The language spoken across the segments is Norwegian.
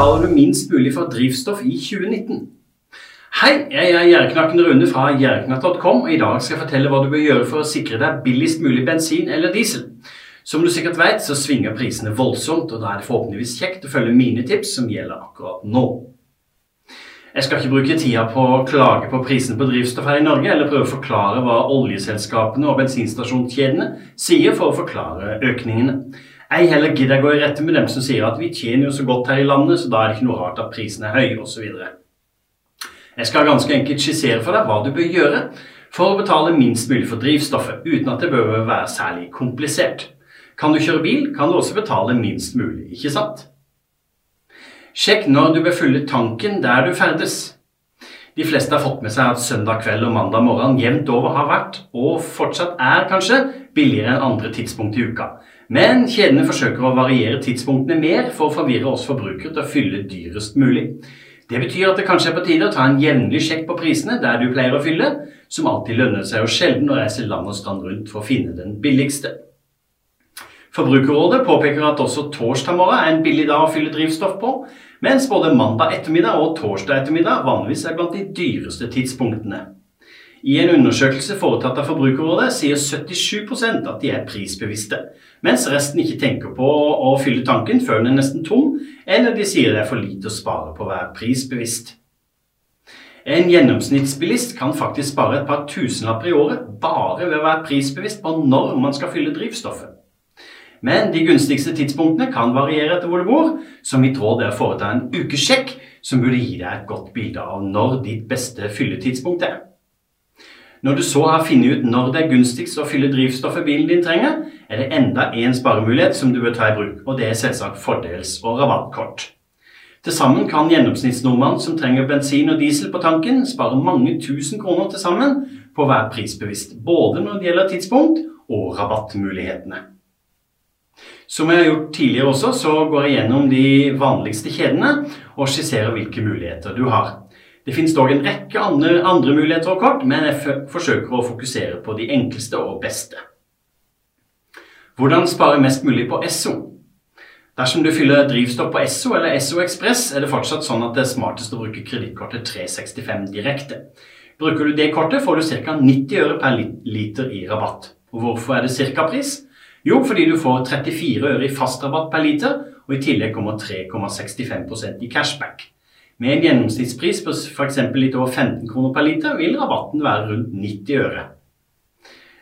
betaler du minst mulig for drivstoff i 2019? Hei, jeg er Gjerdeknakken Rune fra gjerdeknakk.com, og i dag skal jeg fortelle hva du bør gjøre for å sikre deg billigst mulig bensin eller diesel. Som du sikkert vet, så svinger prisene voldsomt, og da er det forhåpentligvis kjekt å følge mine tips som gjelder akkurat nå. Jeg skal ikke bruke tida på å klage på prisene på drivstoff her i Norge, eller prøve å forklare hva oljeselskapene og bensinstasjonskjedene sier for å forklare økningene. Ei heller gidder jeg gå i rette med dem som sier at vi tjener jo så godt her i landet, så da er det ikke noe rart at prisen er høy, osv. Jeg skal ganske enkelt skissere for deg hva du bør gjøre for å betale minst mulig for drivstoffet, uten at det bør være særlig komplisert. Kan du kjøre bil, kan du også betale minst mulig, ikke sant? Sjekk når du bør fylle tanken der du ferdes. De fleste har fått med seg at søndag kveld og mandag morgen jevnt over har vært, og fortsatt er kanskje, billigere enn andre tidspunkt i uka. Men kjedene forsøker å variere tidspunktene mer for å forvirre oss forbrukere til å fylle dyrest mulig. Det betyr at det kanskje er på tide å ta en jevnlig sjekk på prisene der du pleier å fylle, som alltid lønner seg jo sjelden å reise land og strand rundt for å finne den billigste. Forbrukerrådet påpeker at også torsdag morgen er en billig dag å fylle drivstoff på, mens både mandag ettermiddag og torsdag ettermiddag vanligvis er blant de dyreste tidspunktene. I en undersøkelse foretatt av Forbrukerrådet sier 77% at de er prisbevisste, mens resten ikke tenker på å fylle tanken før den er nesten tom, eller de sier det er for lite å spare på å være prisbevisst. En gjennomsnittsbilist kan faktisk spare et par tusenlapper i året bare ved å være prisbevisst på når man skal fylle drivstoffet. Men de gunstigste tidspunktene kan variere etter hvor du bor, så mitt råd er å foreta en ukesjekk som burde gi deg et godt bilde av når ditt beste fylletidspunkt er. Når du så har funnet ut når det er gunstigst å fylle drivstoffet bilen din trenger, er det enda én sparemulighet som du bør ta i bruk, og det er selvsagt fordels- og rabattkort. Til sammen kan gjennomsnittsnordmannen som trenger bensin og diesel på tanken, spare mange tusen kroner til sammen på å være prisbevisst, både når det gjelder tidspunkt og rabattmulighetene. Som jeg har gjort tidligere også, så går jeg gjennom de vanligste kjedene og skisserer hvilke muligheter du har. Det finnes dog en rekke andre, andre muligheter og kort, men jeg forsøker å fokusere på de enkleste og beste. Hvordan spare mest mulig på Esso? Dersom du fyller drivstoff på Esso eller Esso Ekspress, er det fortsatt sånn at det er smartest å bruke kredittkortet 365 direkte. Bruker du det kortet, får du ca. 90 øre per liter i rabatt. Og hvorfor er det cirka-pris? Jo, fordi du får 34 øre i fast rabatt per liter, og i tillegg kommer 3,65% i cashback. Med en gjennomsnittspris på f.eks. litt over 15 kroner per liter vil rabatten være rundt 90 øre.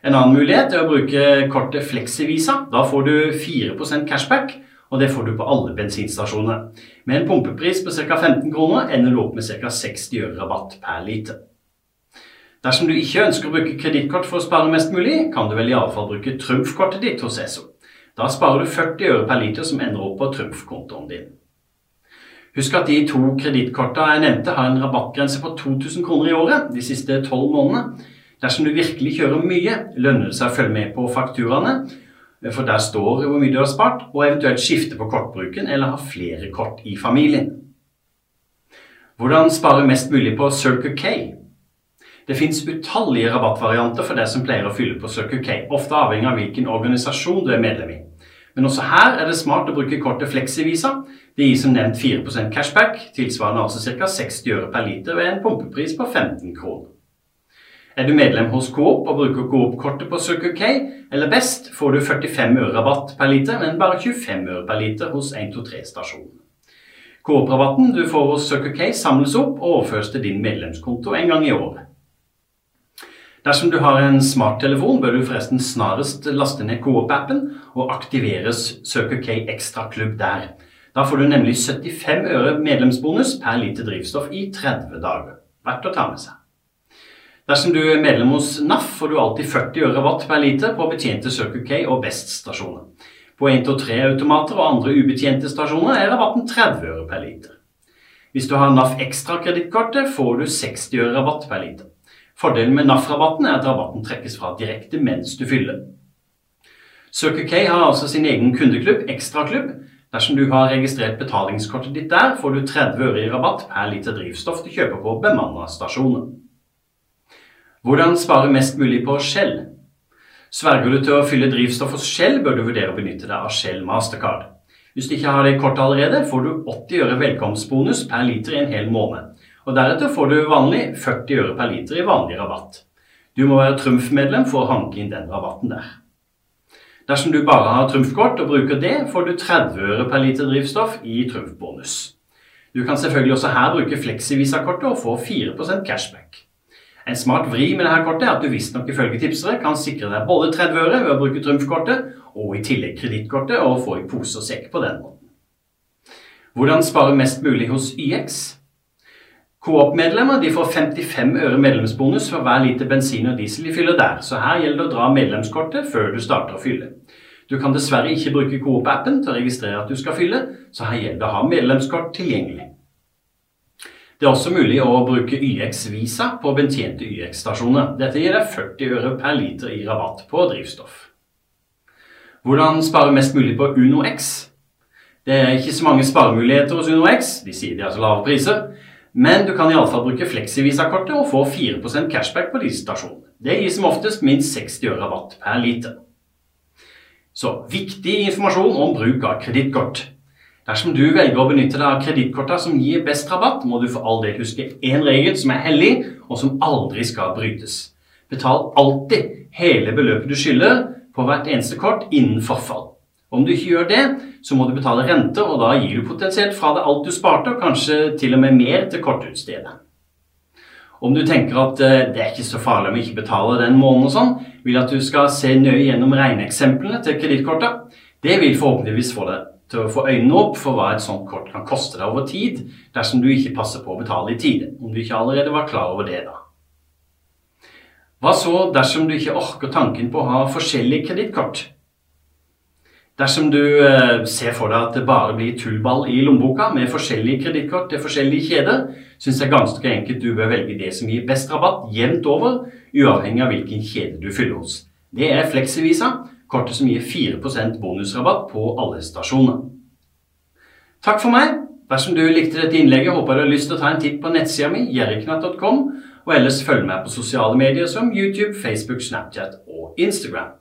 En annen mulighet er å bruke kortet Flexivisa. Da får du 4% cashback, og det får du på alle bensinstasjoner. Med en pumpepris på ca. 15 kroner ender du opp med ca. 60 øre rabatt per liter. Dersom du ikke ønsker å bruke kredittkort for å spare mest mulig, kan du vel iallfall bruke trumfkortet ditt hos ESO. Da sparer du 40 øre per liter som ender opp på trumfkontoen din. Husk at de to kredittkortene jeg nevnte, har en rabattgrense på 2000 kroner i året de siste tolv månedene. Dersom du virkelig kjører mye, lønner det seg å følge med på fakturaene, for der står hvor mye du har spart, og eventuelt skifte på kortbruken eller ha flere kort i familien. Hvordan spare mest mulig på Circle K? Det fins utallige rabattvarianter for deg som pleier å fylle på Circle K, ofte avhengig av hvilken organisasjon du er medlem i. Men også her er det smart å bruke kortet Flexivisa. Det gir som nevnt 4 cashback, tilsvarende altså ca. 60 øre per liter ved en pumpepris på 15 kroner. Er du medlem hos Coop og bruker Coop-kortet på Circle K, eller best, får du 45 øre rabatt per liter, men bare 25 øre per liter hos 123-stasjonen. Coop-rabatten du får hos Circle K samles opp og overføres til din medlemskonto en gang i året. Dersom du har en smarttelefon, bør du forresten snarest laste ned Coop-appen og aktiveres Circle K Extra Klubb der. Da får du nemlig 75 øre medlemsbonus per liter drivstoff i 30 dager. Verdt å ta med seg. Dersom du er medlem hos NAF, får du alltid 40 øre watt per liter på betjente Circle K og Best-stasjoner. På 1-3-automater og andre ubetjente stasjoner er rabatten 30 øre per liter. Hvis du har NAF Ekstra-kredittkortet, får du 60 øre rabatt per liter. Fordelen med NAF-rabatten er at rabatten trekkes fra direkte mens du fyller. Circle K har altså sin egen kundeklubb, Ekstraklubb. Dersom du har registrert betalingskortet ditt der, får du 30 øre i rabatt per liter drivstoff du kjøper på bemanna stasjoner. Hvordan spare mest mulig på Shell? Sverger du til å fylle drivstoff hos Shell, bør du vurdere å benytte deg av Shell Mastercard. Hvis du ikke har det kortet allerede, får du 80 øre velkomstbonus per liter i en hel måned. Og Deretter får du vanlig 40 øre per liter i vanlig rabatt. Du må være Trumf-medlem for å hanke inn den rabatten der. Dersom du bare har Trumf-kort og bruker det, får du 30 øre per liter drivstoff i Trumf-bonus. Du kan selvfølgelig også her bruke Flexivisa-kortet og få 4% cashback. En smart vri med dette kortet er at du visstnok ifølge tipsere kan sikre deg både 30 øre ved å bruke Trumf-kortet og i tillegg kredittkortet og få i pose og sekk på den måten. Hvordan spare mest mulig hos YX? Coop-medlemmer får 55 øre medlemsbonus for hver liter bensin og diesel de fyller der, så her gjelder det å dra medlemskortet før du starter å fylle. Du kan dessverre ikke bruke Coop-appen til å registrere at du skal fylle, så her gjelder det å ha medlemskort tilgjengelig. Det er også mulig å bruke YX-visa på betjente YX-stasjoner. Dette gir deg 40 øre per liter i rabatt på drivstoff. Hvordan spare mest mulig på UnoX? Det er ikke så mange sparemuligheter hos UnoX, de sier de har så lave priser. Men du kan iallfall bruke Flexivisa-kortet og få 4% cashback på disse. Det gir som oftest minst 60 øre rabatt per liter. Så viktig informasjon om bruk av kredittkort. Dersom du velger å benytte deg av kredittkortene som gir best rabatt, må du for all del huske én regel som er hellig, og som aldri skal brytes. Betal alltid hele beløpet du skylder på hvert eneste kort innen forfall. Om du ikke gjør det, så må du betale renter, og da gir du potensielt fra deg alt du sparte, og kanskje til og med mer til kortutstedet. Om du tenker at eh, det er ikke så farlig om du ikke betaler den måneden og sånn, vil at du skal se nøye gjennom regneeksemplene til kredittkortet. Det vil forhåpentligvis få deg til å få øynene opp for hva et sånt kort kan koste deg over tid dersom du ikke passer på å betale i tide, om du ikke allerede var klar over det da. Hva så dersom du ikke orker tanken på å ha forskjellige kredittkort? Dersom du eh, ser for deg at det bare blir tullball i lommeboka med forskjellige kredittkort til forskjellige kjeder, syns jeg ganske enkelt du bør velge det som gir best rabatt jevnt over, uavhengig av hvilken kjede du fyller hos. Det er Flexivisa, kortet som gir 4% bonusrabatt på alle stasjoner. Takk for meg. Dersom du likte dette innlegget, håper jeg du har lyst til å ta en titt på nettsida mi, jerriknatt.com, og ellers følg meg på sosiale medier som YouTube, Facebook, Snapchat og Instagram.